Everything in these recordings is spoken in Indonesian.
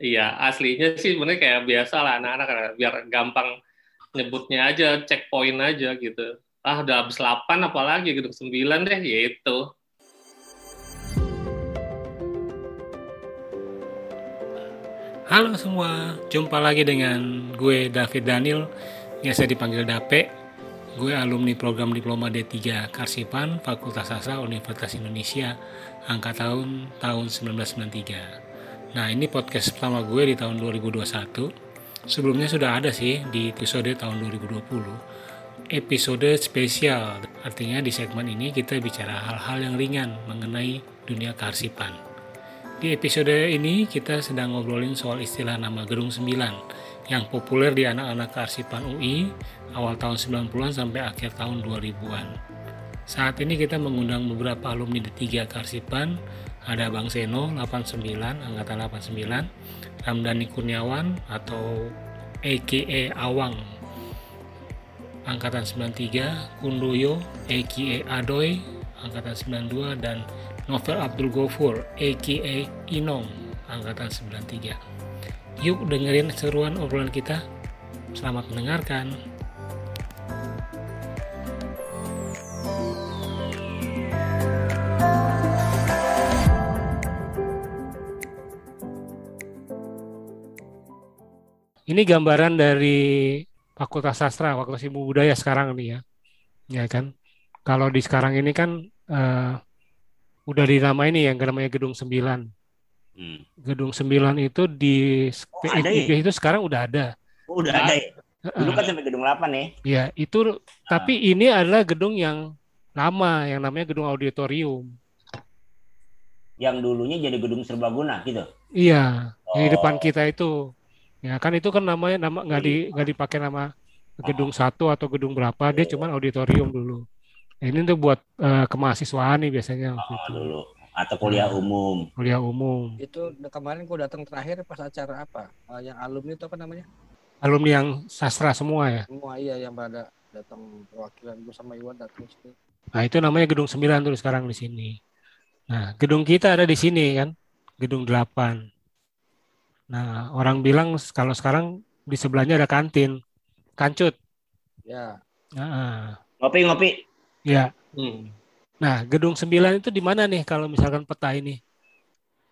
Iya, aslinya sih sebenarnya kayak biasa lah anak-anak biar gampang nyebutnya aja, checkpoint aja gitu. Ah, udah habis 8 apalagi gedung 9 deh, yaitu. Halo semua, jumpa lagi dengan gue David Daniel, biasa dipanggil Dape. Gue alumni program Diploma D3 Karsipan, Fakultas Sastra Universitas Indonesia, angka tahun tahun 1993. Nah ini podcast pertama gue di tahun 2021. Sebelumnya sudah ada sih di episode tahun 2020. Episode spesial, artinya di segmen ini kita bicara hal-hal yang ringan mengenai dunia kearsipan. Di episode ini kita sedang ngobrolin soal istilah nama Gedung 9 yang populer di anak-anak kearsipan UI awal tahun 90-an sampai akhir tahun 2000-an. Saat ini kita mengundang beberapa alumni di tiga kearsipan ada Bang Seno 89 angkatan 89 Ramdhani Kurniawan atau EKE Awang. Angkatan 93 Kundoyo EKE Adoy. Angkatan 92 dan Novel Abdul Gofur EKE Inong. Angkatan 93 yuk dengerin seruan obrolan kita. Selamat mendengarkan Ini gambaran dari Fakultas Sastra, Fakultas Ilmu Budaya sekarang nih ya. Ya kan? Kalau di sekarang ini kan uh, udah dinamai ini yang namanya Gedung 9. Hmm. Gedung 9 itu di oh, PIG ya? itu sekarang udah ada. Oh, udah nah, ada ya? Dulu kan sampai gedung 8 ya. Iya, itu nah. tapi ini adalah gedung yang lama yang namanya gedung auditorium. Yang dulunya jadi gedung serbaguna gitu. Iya, oh. di depan kita itu. Ya kan itu kan namanya nama nggak di nggak dipakai nama gedung satu atau gedung berapa dia cuma auditorium dulu. Nah, ini untuk buat uh, kemahasiswaan nih biasanya waktu oh, itu. dulu atau kuliah nah, umum. Kuliah umum. Itu kemarin gua datang terakhir pas acara apa? Uh, yang alumni itu apa namanya? Alumni yang sastra semua ya? Semua iya yang pada datang perwakilan bersama Iwan datang sini. Nah, itu namanya gedung 9 tuh sekarang di sini. Nah, gedung kita ada di sini kan. Gedung 8. Nah, orang bilang kalau sekarang di sebelahnya ada kantin, kancut. Ya. Nah, ngopi ngopi. Ya. Hmm. Nah, gedung 9 itu di mana nih kalau misalkan peta ini?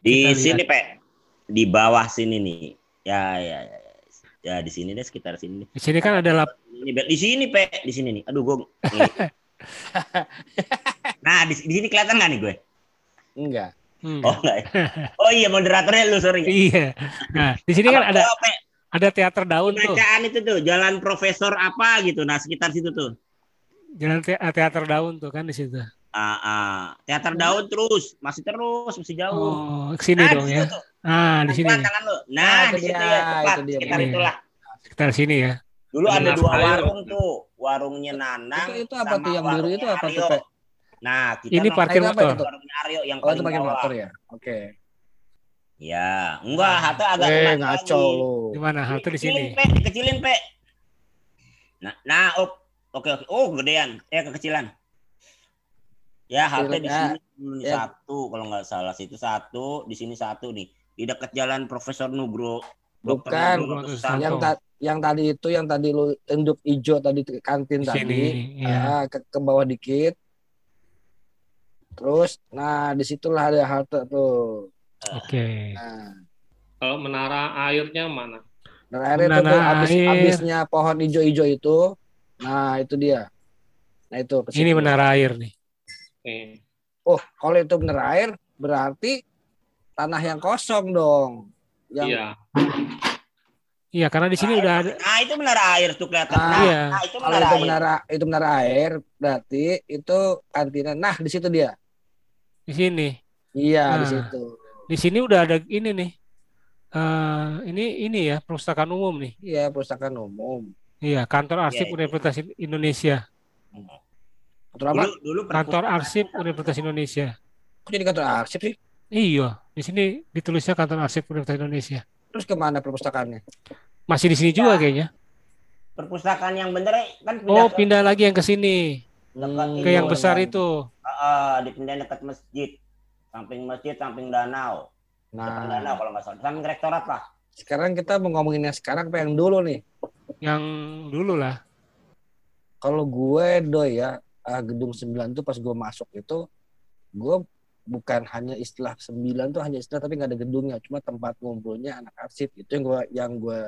Di sini, Pak. Di bawah sini nih. Ya, ya, ya. Ya, di sini deh sekitar sini. Di sini kan ada lap. Di sini, Pak. Di sini nih. Aduh, gue. nah, di, di sini kelihatan nggak nih gue? Enggak. Hmm. Oh enggak. Ya? Oh iya moderatornya lu sorry. iya. Nah di sini kan ada ada teater daun tuh. Bacaan itu tuh Jalan Profesor apa gitu. Nah sekitar situ tuh. Jalan te teater daun tuh kan di situ. Ah, ah. teater daun terus masih terus masih jauh. Oh ke sini nah, dong ya. Ah di sini. Tangan lu. Nah, nah di situ ya tepat itu dia, sekitar ini. itulah. Sekitar sini ya. Dulu ada dua warung tuh. Warungnya Nanang. Itu, itu apa tuh yang biru itu apa tuh? Nah, kita ini parkir motor. Aryo yang oh, itu parkir motor ya. Oke. Okay. Ya, enggak, halte agak eh, ngaco lu. Di mana? Halte di sini. Pe, dikecilin, Pe. Nah, nah, oh, oke, oke. Oh, gedean. Eh, kekecilan. Ya, halte di sini ya. satu kalau nggak salah situ satu, di sini satu nih. Di dekat jalan Profesor Nugro. Bukan, yang ta yang tadi itu yang tadi lu induk hijau tadi kantin di tadi. Sini, ya. ke, ke bawah dikit Terus, nah di situlah ada halte tuh. Oke. Okay. Nah. Kalau menara airnya mana? Menara air menara itu tuh habis air. habisnya pohon hijau-hijau itu. Nah itu dia. Nah itu. Ini menara air nih. Okay. Oh kalau itu menara air berarti tanah yang kosong dong. Yang... Iya. Iya, karena di sini nah, udah ada. Nah, itu menara air tuh kelihatan. Nah, nah, iya. nah itu menara Kalau itu air. menara itu menara air, berarti itu kantina. Nah, di situ dia. Di sini. Iya, nah, di situ. Di sini udah ada ini nih. Uh, ini ini ya perpustakaan umum nih. Iya, perpustakaan umum. Iya, kantor arsip ya, Universitas Indonesia. Kantor apa? Dulu, dulu kantor arsip Universitas Indonesia. Kok jadi kantor arsip sih? Iya, di sini ditulisnya kantor arsip Universitas Indonesia. Terus ke mana perpustakaannya? Masih di sini juga nah, kayaknya. Perpustakaan yang bener kan pindah Oh, pindah lagi yang ke sini. Hmm, ke yang besar itu uh, dipindahin dekat masjid samping masjid samping danau nah. depan danau kalau nggak salah samping rektorat lah sekarang kita mau ngomongin yang sekarang apa yang dulu nih? Yang dulu lah. Kalau gue doi ya, uh, gedung 9 tuh pas gue masuk itu gue bukan hanya istilah 9 tuh hanya istilah tapi nggak ada gedungnya, cuma tempat ngumpulnya anak arsip itu yang gue yang gue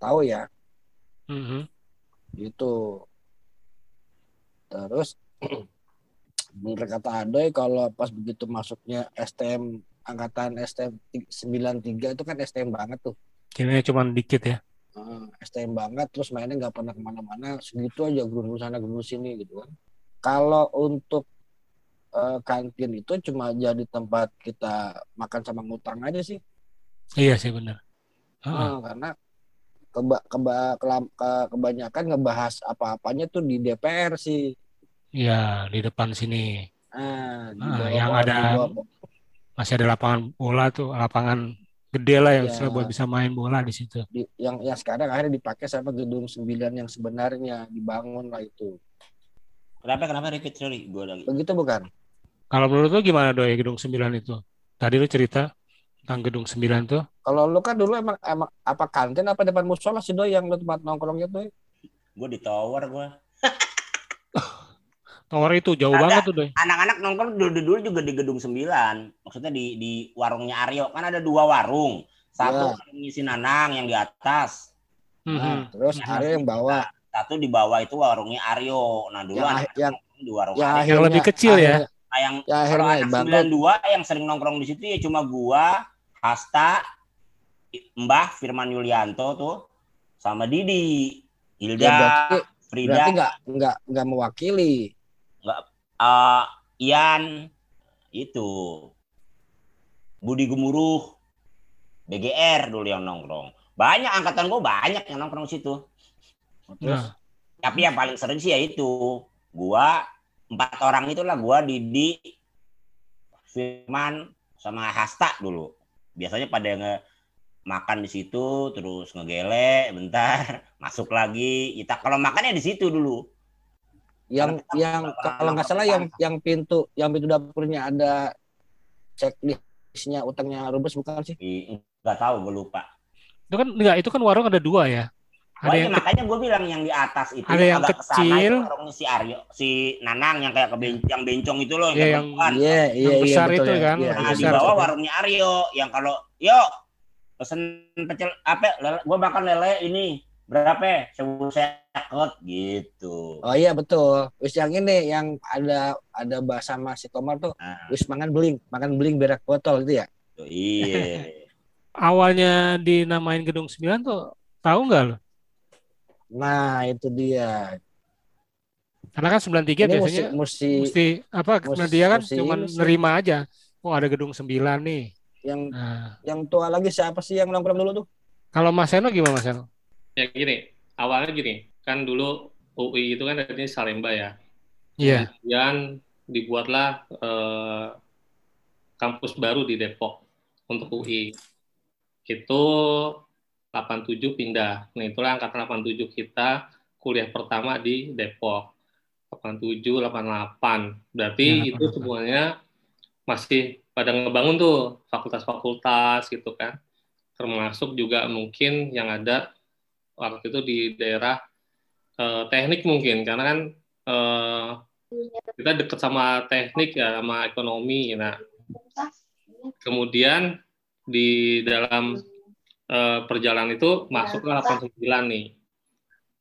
tahu ya. Mm -hmm. Itu. Terus bener kata Adoy kalau pas begitu masuknya STM angkatan STM 93 itu kan STM banget tuh. Kayaknya cuma dikit ya. Uh, STM banget terus mainnya nggak pernah ke mana-mana segitu aja guru sana guru sini gitu kan. Kalau untuk uh, kantin itu cuma jadi tempat kita makan sama ngutang aja sih. Iya sih benar. Uh, uh, karena keba, keba, ke, kebanyakan ngebahas apa-apanya tuh di DPR sih Iya, di depan sini. Ah, nah, yang ada masih ada lapangan bola tuh, lapangan gede lah yang ya. buat bisa main bola di situ. Di, yang yang sekarang akhirnya dipakai sama gedung sembilan yang sebenarnya dibangun lah itu. Kenapa kenapa repeat sorry gue lagi. Begitu bukan? Kalau menurut lu gimana doi gedung sembilan itu? Tadi lu cerita tentang gedung sembilan tuh. Kalau lu kan dulu emang emang apa kantin apa depan musola sih doi yang lu tempat nongkrongnya tuh? Gue di tower gue. Tower itu jauh Ada, banget tuh, deh. Anak-anak nongkrong dulu-dulu juga di gedung 9. Maksudnya di di warungnya Aryo. Kan ada dua warung. Satu yeah. ngisi Nanang yang di atas. Mm -hmm. nah, terus nah, Aryo yang bawah. Satu di bawah itu warungnya Aryo. Nah, dulu yang, yang di warung ya, Aryo. Yang lebih kecil ya. Nah, yang ya, kalau anak 92 yang sering nongkrong di situ ya cuma gua, Hasta, Mbah Firman Yulianto tuh sama Didi, Hilda, ya, berarti, Frida. Berarti nggak nggak nggak mewakili nggak uh, Ian itu Budi Gemuruh BGR dulu yang nongkrong banyak angkatan gue banyak yang nongkrong situ terus nah. tapi yang paling sering sih ya itu gua empat orang itulah gua Didi Firman sama Hasta dulu biasanya pada nge makan di situ terus ngegele bentar masuk lagi kita kalau makannya di situ dulu yang yang kalau nggak salah yang yang pintu yang pintu dapurnya ada checklistnya utangnya Rubes bukan sih? Nggak tahu, gue lupa. Itu kan enggak, itu kan warung ada dua ya. Ada oh, yang makanya gue bilang yang di atas itu ada yang kecil. warungnya si Aryo si Nanang yang kayak ke ben, yang bencong itu loh yang yeah, yang, yeah, yeah, yang besar yeah, itu ya. kan yeah, nah, di bawah itu. warungnya Aryo yang kalau yuk pesen pecel apa gue makan lele ini berapa sewu seket gitu. Oh iya betul. Wis yang ini yang ada ada bahasa mas si Komar tuh nah. wis makan beling makan beling berak botol itu ya? Oh, iya awalnya dinamain gedung 9 tuh tahu nggak lo nah itu dia. Karena kan 93 ini biasanya mesti, mesti apa mesti, 93 kan cuma nerima aja. Oh ada gedung 9 nih. Yang nah. yang tua lagi siapa sih yang nongkrong dulu tuh? Kalau Mas Eno gimana Mas Eno? Ya gini. Awalnya gini. Kan dulu UI itu kan artinya Salemba ya. Iya. Yeah. kemudian dibuatlah eh, kampus baru di Depok untuk UI itu 87 pindah. Nah itulah angkatan 87 kita kuliah pertama di Depok. 87 88 berarti ya, itu semuanya masih pada ngebangun tuh fakultas-fakultas gitu kan. Termasuk juga mungkin yang ada waktu itu di daerah uh, teknik mungkin. Karena kan uh, kita dekat sama teknik ya sama ekonomi. Nah kemudian di dalam uh, perjalanan itu masuklah 89 nih.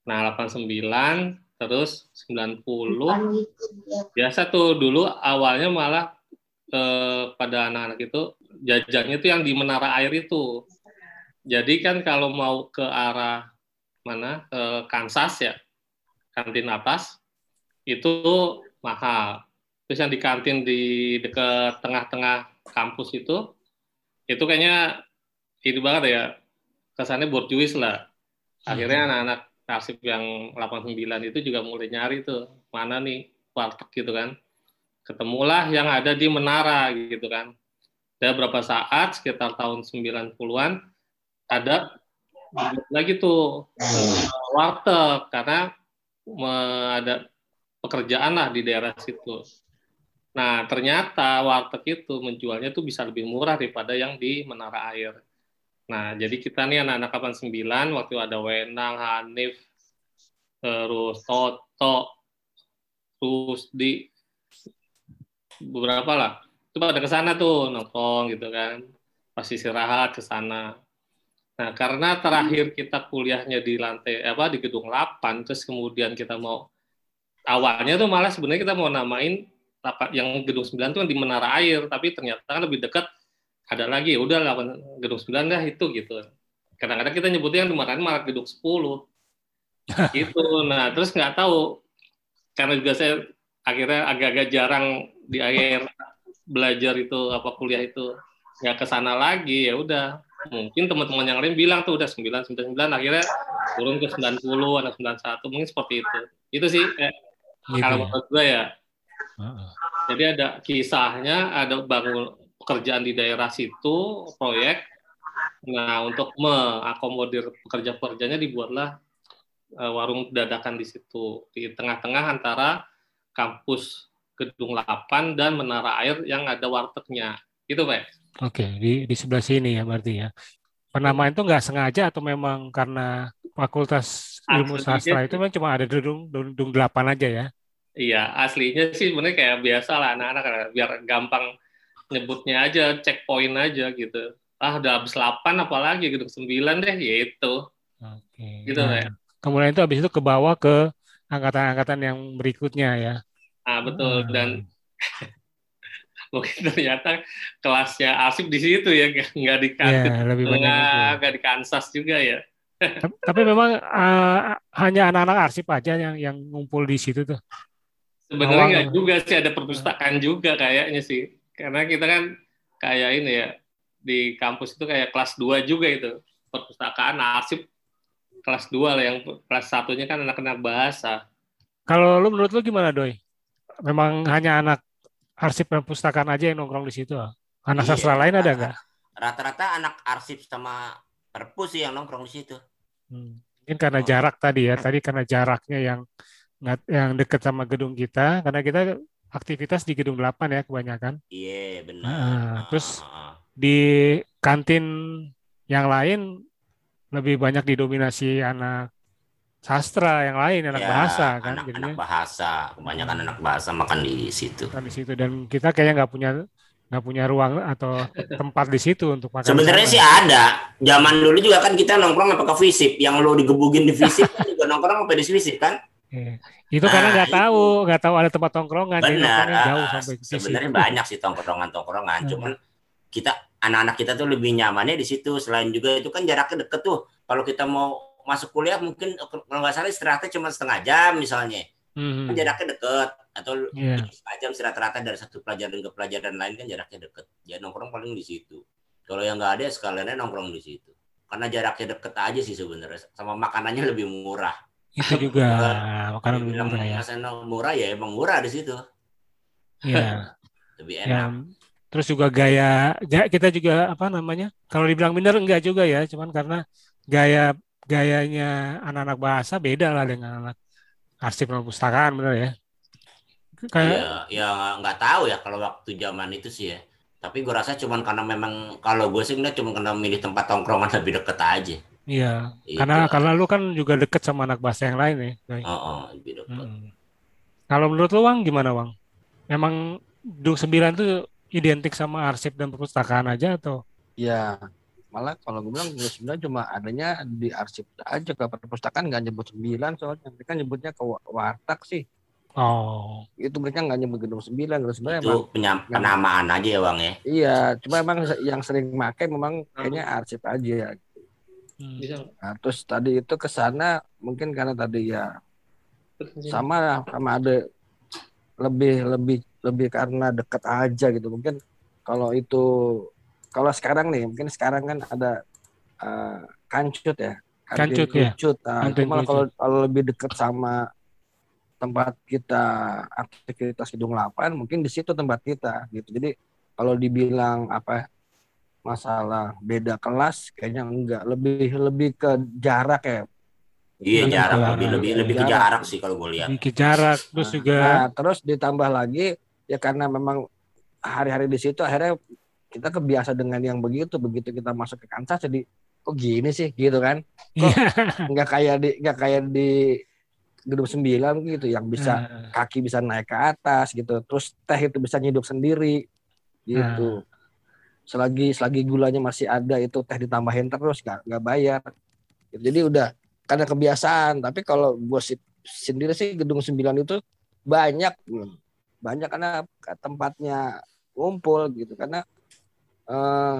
Nah 89 terus 90 biasa tuh dulu awalnya malah eh, pada anak-anak itu jajannya itu yang di menara air itu. Jadi kan kalau mau ke arah mana eh, Kansas ya kantin atas itu mahal. Terus yang di kantin di dekat tengah-tengah kampus itu itu kayaknya itu banget ya kesannya borjuis lah akhirnya hmm. anak-anak nasib yang 89 itu juga mulai nyari tuh mana nih warteg gitu kan ketemulah yang ada di menara gitu kan dan beberapa saat sekitar tahun 90-an ada lagi tuh uh, warteg karena ada pekerjaan lah di daerah situ. Nah ternyata warteg itu menjualnya tuh bisa lebih murah daripada yang di menara air. Nah, jadi kita nih anak-anak 89 waktu ada Wenang, Hanif, terus Toto, terus di beberapa lah. Itu pada ke sana tuh nongkrong gitu kan. Pasti istirahat ke sana. Nah, karena terakhir kita kuliahnya di lantai apa di gedung 8 terus kemudian kita mau awalnya tuh malah sebenarnya kita mau namain yang gedung 9 itu di Menara Air, tapi ternyata kan lebih dekat ada lagi ya udah gedung 9 dah itu gitu. Kadang-kadang kita nyebutnya yang dimarahin malah gedung 10 gitu. Nah terus nggak tahu karena juga saya akhirnya agak-agak jarang di akhir belajar itu apa kuliah itu nggak ke sana lagi ya udah. Mungkin teman-teman yang lain bilang tuh udah 999 akhirnya turun ke 90 ada 91 mungkin seperti itu. Itu sih eh, gitu kalau ya? menurut gue ya uh -uh. jadi ada kisahnya ada bangun pekerjaan di daerah situ proyek. Nah untuk mengakomodir pekerja-pekerjanya dibuatlah uh, warung dadakan di situ. Di tengah-tengah antara kampus gedung 8 dan menara air yang ada wartegnya. Gitu pak. Oke di di sebelah sini ya berarti ya. Penamaan itu nggak sengaja atau memang karena fakultas ilmu sastra itu memang cuma ada gedung gedung delapan aja ya? Iya aslinya sih sebenarnya kayak biasa lah anak-anak biar gampang nyebutnya aja checkpoint aja gitu. Ah udah habis 8 apalagi gitu 9 deh ya itu. Oke. Gitu nah, ya kemudian itu habis itu ke bawah ke angkatan-angkatan yang berikutnya ya. Ah betul. Hmm. dan mungkin ternyata kelasnya arsip di situ ya nggak di ya, lebih banyak nggak, nggak di Kansas juga ya. Tapi memang uh, hanya anak-anak arsip aja yang yang ngumpul di situ tuh. Sebenarnya nggak juga sih ada perpustakaan juga kayaknya sih karena kita kan kayak ini ya di kampus itu kayak kelas 2 juga itu perpustakaan arsip kelas 2 lah yang kelas satunya kan anak-anak bahasa. Kalau lu menurut lu gimana doi? Memang hanya anak arsip dan perpustakaan aja yang nongkrong di situ? Anak iya, sastra lain ada nggak? Rata-rata anak arsip sama perpus sih yang nongkrong di situ. Hmm. Mungkin karena oh. jarak tadi ya, tadi karena jaraknya yang yang dekat sama gedung kita, karena kita aktivitas di gedung 8 ya kebanyakan. Iya, benar. Nah, terus di kantin yang lain lebih banyak didominasi anak sastra yang lain anak ya, bahasa kan anak, anak bahasa. Kebanyakan anak bahasa makan di situ. Makan di situ. Dan kita kayaknya nggak punya nggak punya ruang atau tempat di situ untuk makan. Sebenarnya sih ada. Zaman dulu juga kan kita nongkrong apa ke visip yang lo digebugin di visip kan juga nongkrong apa di visip kan iya. Itu karena nggak nah, tahu, nggak tahu ada tempat tongkrongan. Benar. Jauh sampai ke sebenarnya banyak sih tongkrongan-tongkrongan. Hmm. Cuman kita anak-anak kita tuh lebih nyamannya di situ. Selain juga itu kan jaraknya deket tuh. Kalau kita mau masuk kuliah mungkin kalau nggak salah istirahatnya cuma setengah jam misalnya. Hmm. Kan jaraknya deket atau yeah. setengah jam istirahat dari satu pelajaran ke pelajaran lain kan jaraknya deket. Ya nongkrong paling di situ. Kalau yang nggak ada sekaliannya nongkrong di situ. Karena jaraknya deket aja sih sebenarnya. Sama makanannya lebih murah itu juga makanan lebih murah ya. murah ya emang murah di situ. Iya. lebih enak. Ya, terus juga gaya, gaya kita juga apa namanya? Kalau dibilang benar enggak juga ya, cuman karena gaya gayanya anak-anak bahasa beda lah dengan anak arsip perpustakaan benar ya. Kayak ya, ya nggak tahu ya kalau waktu zaman itu sih ya. Tapi gue rasa cuman karena memang kalau gue sih cuma karena milih tempat tongkrongan lebih deket aja. Iya, itu. karena karena lu kan juga deket sama anak bahasa yang lain ya. Oh, oh lebih deket. Hmm. Kalau menurut lu Wang gimana Wang? Emang Dung Sembilan tuh identik sama arsip dan perpustakaan aja atau? Ya, malah kalau gue bilang Dung Sembilan cuma adanya di arsip aja ke perpustakaan nggak nyebut sembilan soalnya mereka nyebutnya ke warteg sih. Oh. Itu mereka nggak nyebut gedung sembilan, gedung sembilan itu emang penamaan aja ya bang ya. Iya, cuma emang yang sering make memang kayaknya arsip aja. Hmm. Nah, terus tadi itu ke sana mungkin karena tadi ya sama sama ada lebih lebih lebih karena deket aja gitu. Mungkin kalau itu kalau sekarang nih mungkin sekarang kan ada uh, kancut ya. Kancut, ya. nah, itu malah kalau kalau lebih deket sama tempat kita aktivitas gedung 8 mungkin di situ tempat kita gitu. Jadi kalau dibilang apa masalah beda kelas kayaknya enggak. Lebih lebih ke jarak ya. Iya jarak. lebih lebih lebih ke jarak. sih kalau gue lihat. Lebih ke jarak terus nah, juga. Nah, terus ditambah lagi ya karena memang hari-hari di situ akhirnya kita kebiasa dengan yang begitu. Begitu kita masuk ke Kansas jadi kok gini sih? Gitu kan. Kok Iya. nggak kayak di nggak kayak di gedung sembilan? Gitu. Yang bisa Nah, kaki bisa naik ke atas gitu. Terus teh itu bisa nyidup sendiri. Gitu selagi selagi gulanya masih ada itu teh ditambahin terus nggak nggak bayar jadi udah karena kebiasaan tapi kalau gue sendiri sih gedung sembilan itu banyak banyak karena tempatnya ngumpul gitu karena eh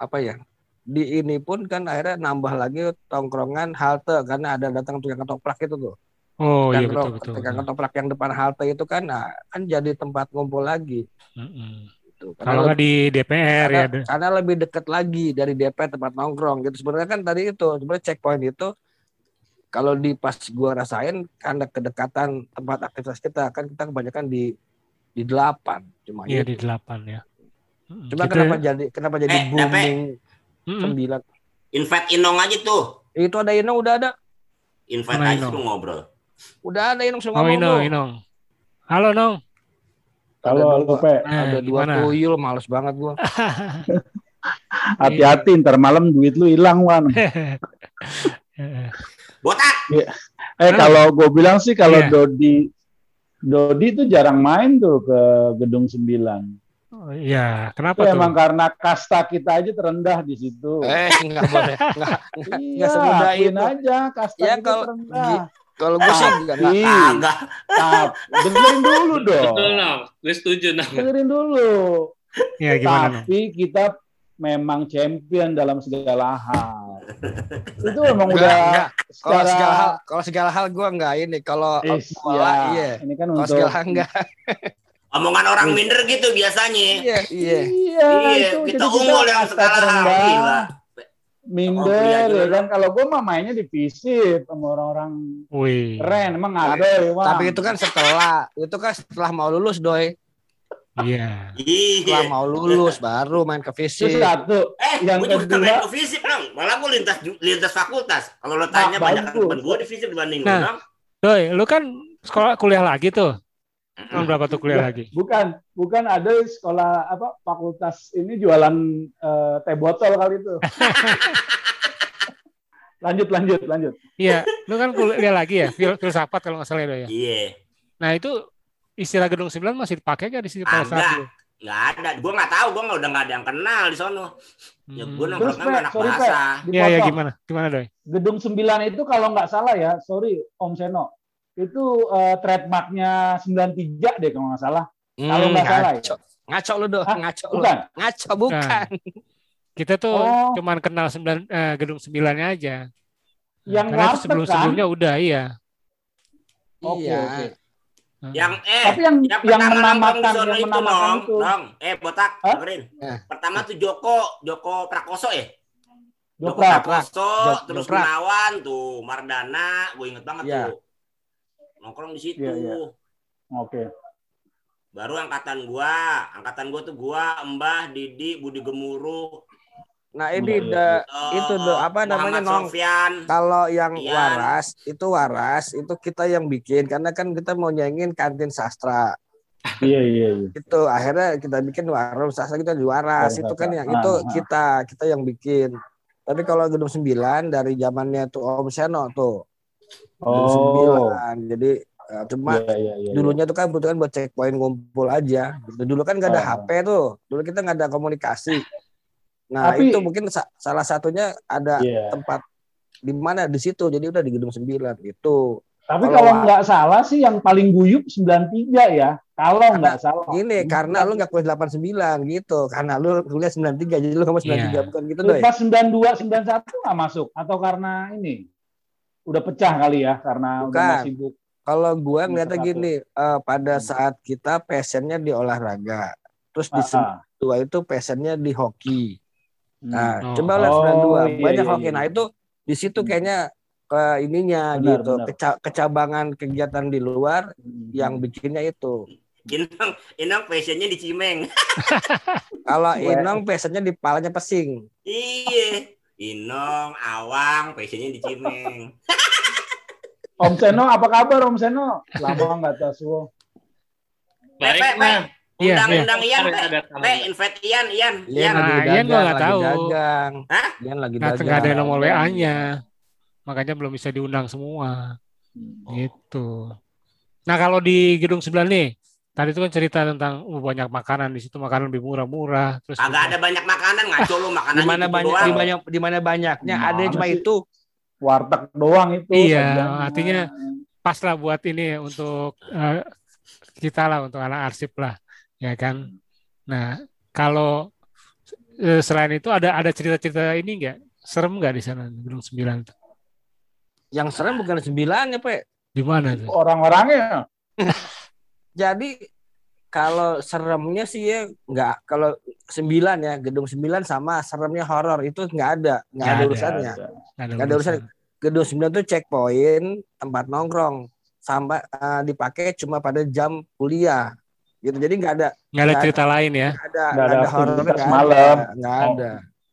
apa ya di ini pun kan akhirnya nambah lagi tongkrongan halte karena ada datang tukang ketoprak itu tuh Oh iya Tukang betul betul. tukang betul. ketoprak yang depan halte itu kan nah, kan jadi tempat ngumpul lagi Mm-mm. Gitu. Kalau nggak di DPR ya. karena, karena lebih dekat lagi dari DP tempat nongkrong gitu sebenarnya kan tadi itu sebenarnya checkpoint itu kalau di pas gua rasain karena kedekatan tempat aktivitas kita kan kita kebanyakan di di delapan cuma Iya di delapan ya. Cuma Kita- kenapa jadi kenapa jadi Eh, booming sembilan Invite Inong aja tuh. itu ada Inong udah ada Invite aja Inong? ngobrol. udah ada Inong semua Oh Inong, Inong. Halo Nong. Kalau Ada lu dua. Pe, Eh, ada dua gimana? tuyul males banget gua hati-hati ntar malam duit lu hilang Wan. Botak. Eh Hah? kalau gue bilang sih kalau Iya. Dodi Dodi tuh jarang main tuh ke gedung 9. Oh, Iya, Itu kenapa tuh? emang karena kasta kita aja terendah di situ. eh nggak boleh nggak iya, semudah akuin itu. aja kasta Ya, kita kalau terendah. Kalau gue sih nggak nggak- Tapi, Kagak. tap, dengerin dulu dong. Betul, Nam. Gue setuju, Nam. Dengerin dulu. Iya gimana? Tapi kita memang champion dalam segala hal. Itu memang Enggak, udah enggak. Kalau secara segala hal, kalau segala hal gue nggak ini. Kalau bola, ya, iya. Ini kan Kalau untuk segala hal enggak. Omongan orang minder gitu biasanya. Iya, iya. Iya, Iya, itu kita unggul yang segala hal. Minder Oh, ya kan. Kalau gue mah mainnya di fisip sama orang-orang Wih. keren. Emang Tapi- ada ya? Tapi itu kan setelah, itu kan setelah mau lulus, doi. Iya. Setelah Iya. mau lulus baru main ke fisik. satu, Eh, Yang gue juga kedua- main ke fisip dong. Malah gue lintas lintas fakultas. Kalau lo tanya Nah, banyak teman gue di fisip dibanding Nah. lo dong. Doi, lu kan sekolah kuliah lagi tuh. Tahun berapa tuh kuliah lagi? bukan bukan ada sekolah apa fakultas ini jualan eh, teh botol kali itu. lanjut lanjut lanjut. Iya, lu kan kuliah lagi ya, fil filsafat kalau nggak salah ya, ya. Iya. Nah itu istilah gedung 9 masih dipakai nggak di situ pada saat itu? Nggak ada. Gue nggak tahu. Gue nggak udah nggak ada yang kenal di sono. Ya Hmm. gue Terus nongkrongnya Pe, anak sorry bahasa. Iya, iya dipotong. gimana? Gimana, Doi? Gedung 9 itu kalau nggak salah ya, sorry Om Seno, itu eh, trademarknya 93 deh kalau nggak salah. Kalau nggak salah ya? ngaco. Lu, doh. Hah? Ngaco lu. Bukan. Ngaco, bukan. Kita tuh Oh. cuman kenal 9 eh, gedung 9-nya aja. Yang Karena itu warteg sebelum-sebelumnya udah iya. Oke, Iya. oke. Yang eh Tapi yang yang, yang di menamakan yang itu menamakan nong, itu nong. Eh botak, Hah? dengerin. Ya. Pertama tuh Joko, Joko Prakoso ya. Joko Joprak. Prakoso, Jok- terus. Gunawan tuh, Mardana, gue inget banget Iya. tuh. Nongkrong di situ. Iya, iya. Oke. Baru angkatan gua, angkatan gua tuh gua, Mbah, Didi, Budi Gemuruh, Nah, ini Iya, the, eh, Itu, Do, apa namanya, Nong? Kalau yang Ian. waras itu waras itu kita yang bikin karena kan kita mau nyanyiin kantin sastra Iya iya iya. itu akhirnya kita bikin warung sastra kita di waras itu kan yang itu ah. kita kita yang bikin tapi kalau gedung 9 dari zamannya tuh Om Seno tuh Oh. 9 jadi eh, cuma Iya iya iya. dulunya tuh kan butuhkan buat checkpoint ngumpul aja gitu. dulu kan nggak ada Ah. HP tuh dulu kita nggak ada komunikasi nah Tapi- itu mungkin sa- salah satunya ada Iya. tempat di mana di situ jadi udah di gedung 9 gitu Tapi Kalau- kalau nggak salah sih yang paling guyup 93 ya. Kalau nggak salah. Gini, karena lu nggak kuliah 89 gitu. Karena lu kuliah 93, jadi lu nggak mau 93, Iya. bukan gitu doy. Pas 92 91 nggak masuk atau karena ini udah pecah kali ya karena udah Bukan. nggak sibuk. Kalau gua Semester ngeliatnya gini, eh, pada Hmm. saat kita passionnya di olahraga, terus di Ah, ah. dua itu passionnya di hoki. Nah, Oh. coba lihat Oh, 92, iya, banyak iya, hoki. iya. Nah, itu di situ Hmm. kayaknya ke ininya Benar, gitu, benar. Keca- kecabangan kegiatan di luar Hmm. yang bikinnya itu. Inang, Inang fashionnya di Cimeng. Kalau Weh. Inong passionnya di palanya pesing. Iya. Inong, Awang, fashionnya di Cimeng. Om Seno apa kabar Om Seno? Lama nggak tahu. Baik, pe, pe. Nam. Iya, Undang iya. undang Ian, Pe. Pe, invite Ian, Ian, Ian Nah, dagang, Ian gua nggak lagi tahu. dagang. Hah? Ian lagi Nggak dagang. nggak ada nomor WA-nya. Makanya belum bisa diundang semua. Hmm. Gitu. Nah, kalau di Gedung 9 nih, tadi itu kan cerita tentang uh, banyak makanan di situ makanan lebih murah-murah. Terus juga- ada banyak makanan, ngaco lu Di makanannya mana gitu banyak di banyak di mana banyaknya. Ada cuma sih? itu. Warteg doang itu. Iya, artinya pas lah buat ini untuk eh, kita lah untuk anak arsip lah ya kan? Nah kalau eh, selain itu ada ada cerita-cerita ini enggak serem nggak di sana di Gedung 9 itu? Yang serem bukan sembilan ya, Pak. di mana tuh Orang-orangnya Jadi kalau seremnya sih ya nggak kalau sembilan ya gedung sembilan sama seremnya horor itu nggak ada nggak ada ada. urusannya Nggak nggak ada urusan. gedung sembilan tuh checkpoint tempat nongkrong sampai eh, dipakai cuma pada jam kuliah gitu jadi nggak ada nggak ada cerita lain ya nggak ada Nggak ada ada nggak malam. ada nggak Oh. ada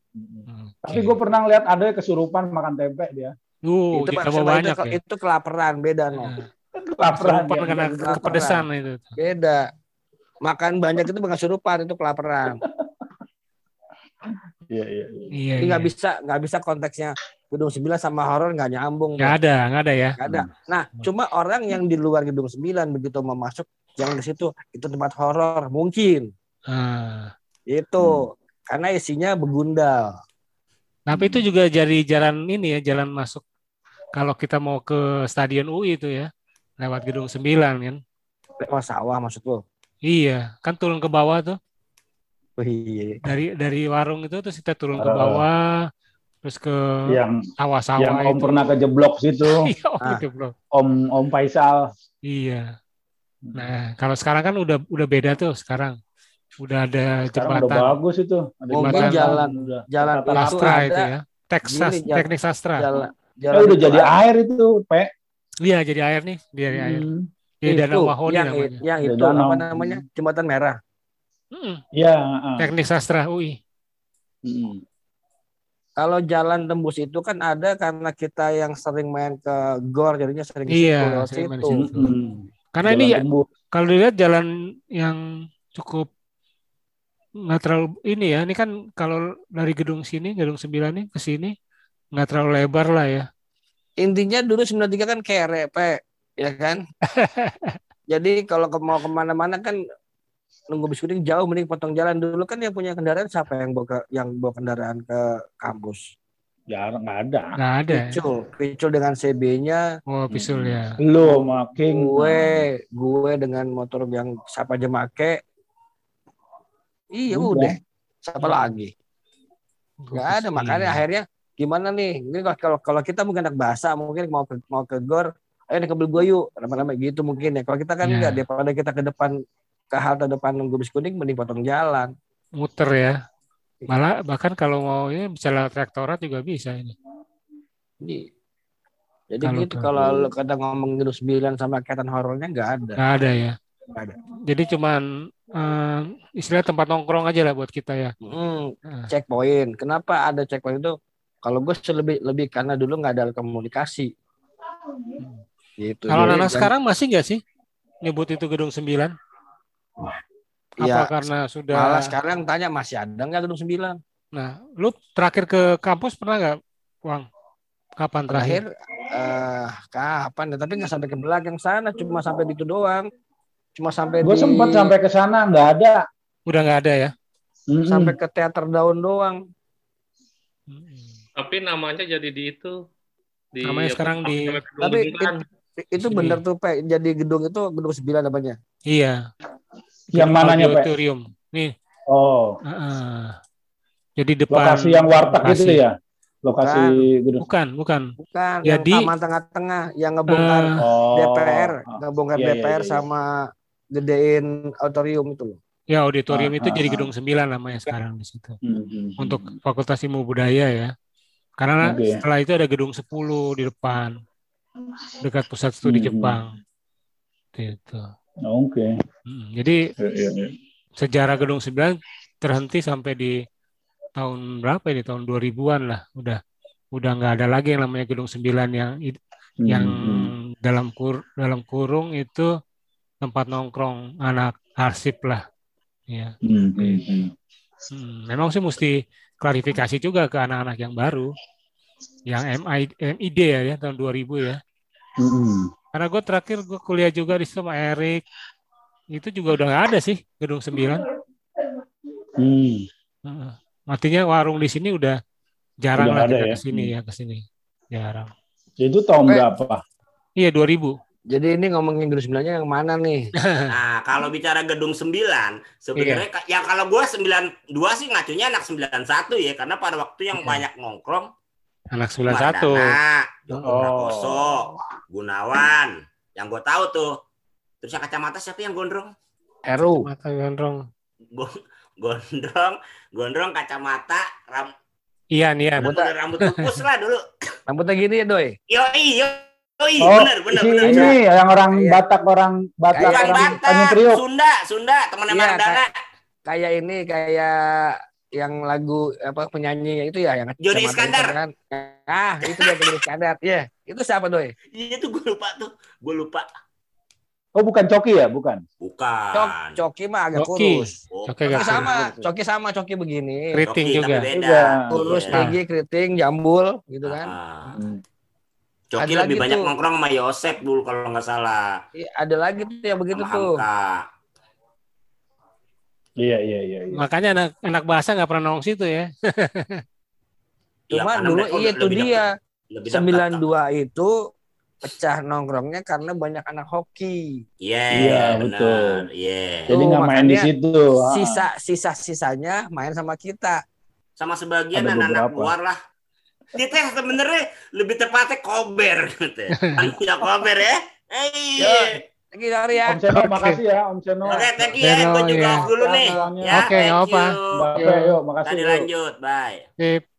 Hmm, Tapi gue pernah lihat ada kesurupan makan tempe dia. uh itu itu, banyak ya itu kelaparan beda no Nah, Kelaparan. dia. karena Kelaparan. kepedesan itu beda makan banyak itu bukan surupan itu kelaparan Iya, iya, iya. iya, Jadi nggak iya. bisa nggak bisa konteksnya gedung sembilan sama horor nggak nyambung nggak ada nggak ada ya Nggak ada. Nah, cuma orang yang di luar gedung 9 begitu mau masuk jangan ke situ, itu tempat horor mungkin. Ah. Itu karena isinya begundal. Tapi itu juga jadi jalan ini ya, jalan masuk kalau kita mau ke Stadion UI itu ya, lewat Gedung 9 kan. Lewat sawah maksud lo. Iya, kan turun ke bawah tuh. Oh, iya. Dari dari warung itu terus kita turun ke Ah. bawah terus ke Yang sawah-sawah yang Om itu. pernah kejeblok situ. Iya, oh, Ah. itu, bro. Om Om Faisal. Iya. Nah, kalau sekarang kan udah udah beda tuh sekarang. Udah ada Sekarang udah jembatan bagus itu. Ada jembatan. jalan Udah. jalan Sastra itu ya. Texas, Gini, jalan- teknik sastra. jalan Eh, jalan udah itu jadi air itu, Pe. Iya, jadi air nih, dari air. Hmm. Di itu Danau Mahoni yang, namanya. yang itu Danau. apa namanya? Jembatan merah. Mm, Iya, heeh. teknik sastra UI. Hmm. Kalau jalan tembus itu kan ada karena kita yang sering main ke gor jadinya sering ke Iya, sering situ. situ. Hmm. Karena Jalan ini tembus. kalau dilihat jalan yang cukup nggak terlalu ini ya ini kan kalau dari gedung sini gedung 9 nih ke sini nggak terlalu lebar lah ya Intinya dulu 93 kan kere, Pe. Ya kan? Jadi kalau ke- mau ke mana-mana kan nunggu bis kuning jauh mending potong jalan dulu kan yang punya kendaraan siapa yang bawa ke, yang bawa kendaraan ke kampus Jarang nggak ada. nggak ada ya? Picul Picul dengan CB-nya oh pisul ya Lu sama King. gue gue dengan motor yang siapa aja make iya Udah. udah siapa lagi nggak ada makanya Iya. akhirnya gimana nih? Ini kalau- kalau kita mungkin anak bahasa mungkin mau ke mau ke gor ayo nih ke gue yuk. Lama-lama gitu mungkin ya. Kalau kita kan Iya. enggak daripada kita ke depan ke halte depan nunggu bis kuning mending potong jalan. Muter ya. Malah bahkan kalau mau ini bisa lewat rektorat juga bisa ini. Jadi, jadi Kalau gitu ke- kalau lu kata ngomong gedung 9 sama kaitan horornya nggak ada. nggak ada ya. Nggak ada. jadi cuman eh, istilah tempat nongkrong aja lah buat kita ya. Hmm, Nah, checkpoint. Kenapa ada checkpoint itu? Kalau gue sih lebih lebih karena dulu nggak ada komunikasi. Gitu. kalau Jadi, anak dan- sekarang masih nggak sih nyebut itu gedung 9 apa ya, karena sudah malah sekarang tanya masih ada nggak gedung 9? Nah, lu terakhir ke kampus pernah nggak, Wang? Kapan terakhir? Terakhir eh kapan ya? Tapi nggak sampai ke belakang sana, cuma sampai di itu doang. Cuma sampai Gue di sempat sampai ke sana nggak ada. Udah nggak ada ya? Sampai ke teater daun doang. Tapi namanya jadi di itu. Di Namanya sekarang di- Tapi Gedung Itu Sini. bener tuh, Pak. Jadi gedung itu gedung 9 namanya. Iya. Yang mananya, Pak? Auditorium. Nih. Oh, heeh. Jadi depan. lokasi yang warteg lokasi. itu ya? Lokasi gedung. Bukan, bukan. Bukan, Jadi- yang taman tengah-tengah yang ngebongkar Eh, Oh. DPR, Ah. ngebongkar Iya, iya, DPR iya, iya. sama gedein auditorium itu loh. ya auditorium Ah, itu ah, jadi ah. gedung 9 namanya sekarang di situ. Hmm, hmm, Untuk hmm. Fakultas Ilmu Budaya ya. Karena Oke. setelah itu ada gedung 10 di depan. Dekat pusat studi Hmm, hmm. Jepang. Gitu. Oke. Mm, Jadi Iya, iya, iya. sejarah Gedung 9 terhenti sampai di tahun berapa ini tahun 2000-an lah udah udah nggak ada lagi yang namanya Gedung 9 yang Hmm, yang hmm. dalam kur dalam kurung itu tempat nongkrong anak arsip lah ya hmm, hmm, hmm. Hmm, memang sih mesti klarifikasi juga ke anak-anak yang baru. Yang MI, MID ya, ya tahun 2000 ya. Hmm. karena gue terakhir gue kuliah juga di sama Erik itu juga udah nggak ada sih gedung 9 hmm. artinya warung di sini udah jarang udah lagi ya? ke sini ya ke sini. Jarang. Itu tahun berapa? Iya 2000 jadi ini ngomongin gedung sembilannya yang mana nih? Nah, kalau bicara gedung sembilan, sebenarnya iya. ya kalau gua sembilan dua sih ngacunya anak sembilan satu ya, karena pada waktu yang iya. banyak nongkrong anak sembilan satu, oh. Gunawan, yang gue tahu tuh. Terus yang kacamata siapa yang gondrong? Heru. Kacamata gondrong. Gondrong, gondrong kacamata, ram. Iya, iya. Rambut, rambut pupus lah dulu. Rambutnya gini ya, Doi? Yo, iyo. Oh iya, oh, benar, benar, ini, benar. Ini yang orang kayak, Batak, orang Batak, bukan orang Batak, Tanjung Priok. Sunda, Sunda, temannya iya, Mardana. Kayak, kayak ini, kayak yang lagu apa penyanyi itu ya yang Joni Iskandar. Kan. Ah, itu dia Joni Iskandar. Iya, yeah. itu siapa doi? Iya itu gue lupa tuh, gue lupa. Oh bukan Coki ya, bukan? Bukan. Cok, Coki mah agak Coki. kurus. Oh, Coki, Coki sama, Coki sama Coki begini. Keriting juga. Beda. Kurus, yeah. tinggi, keriting, jambul, gitu kan. Ah. Hmm. Coki ada lebih banyak tuh. nongkrong sama Yosep dulu kalau nggak salah. Iya, ada lagi tuh yang begitu sama tuh. Iya, iya, iya, iya. Makanya anak anak bahasa nggak pernah nongkrong situ ya. Cuma ya, dulu iya itu dia. Sembilan dua itu pecah nongkrongnya karena banyak anak hoki. Iya, yeah, yeah, betul. Iya. Yeah. Jadi nggak main di situ. Sisa sisa sisanya main sama kita. Sama sebagian anak-anak luar lah kita sebenarnya lebih tepatnya kober gitu. Ya kober ya. Eh. Thank you, ya. Om Seno, makasih ya, Om Seno. Oke, okay, thank you ya. Gue juga off dulu nih. Ya, Oke, okay, apa. Oke, yuk, makasih. Tadi lanjut, bye. Sip.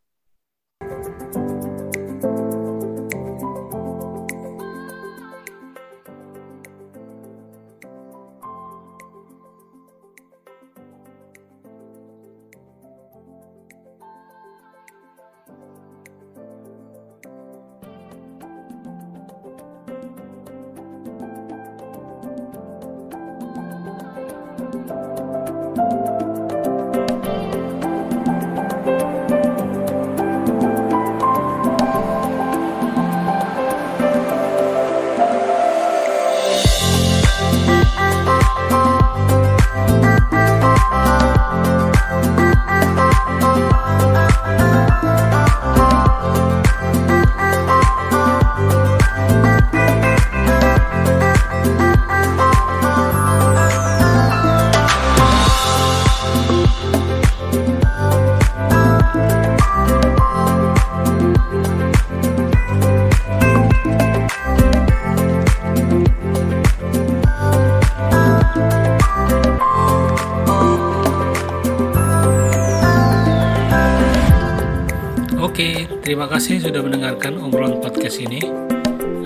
Kasih sudah mendengarkan obrolan podcast ini.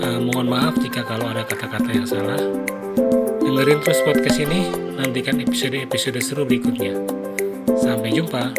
Uh, mohon maaf jika kalau ada kata-kata yang salah. Dengerin terus podcast ini, nantikan episode-episode seru berikutnya. Sampai jumpa.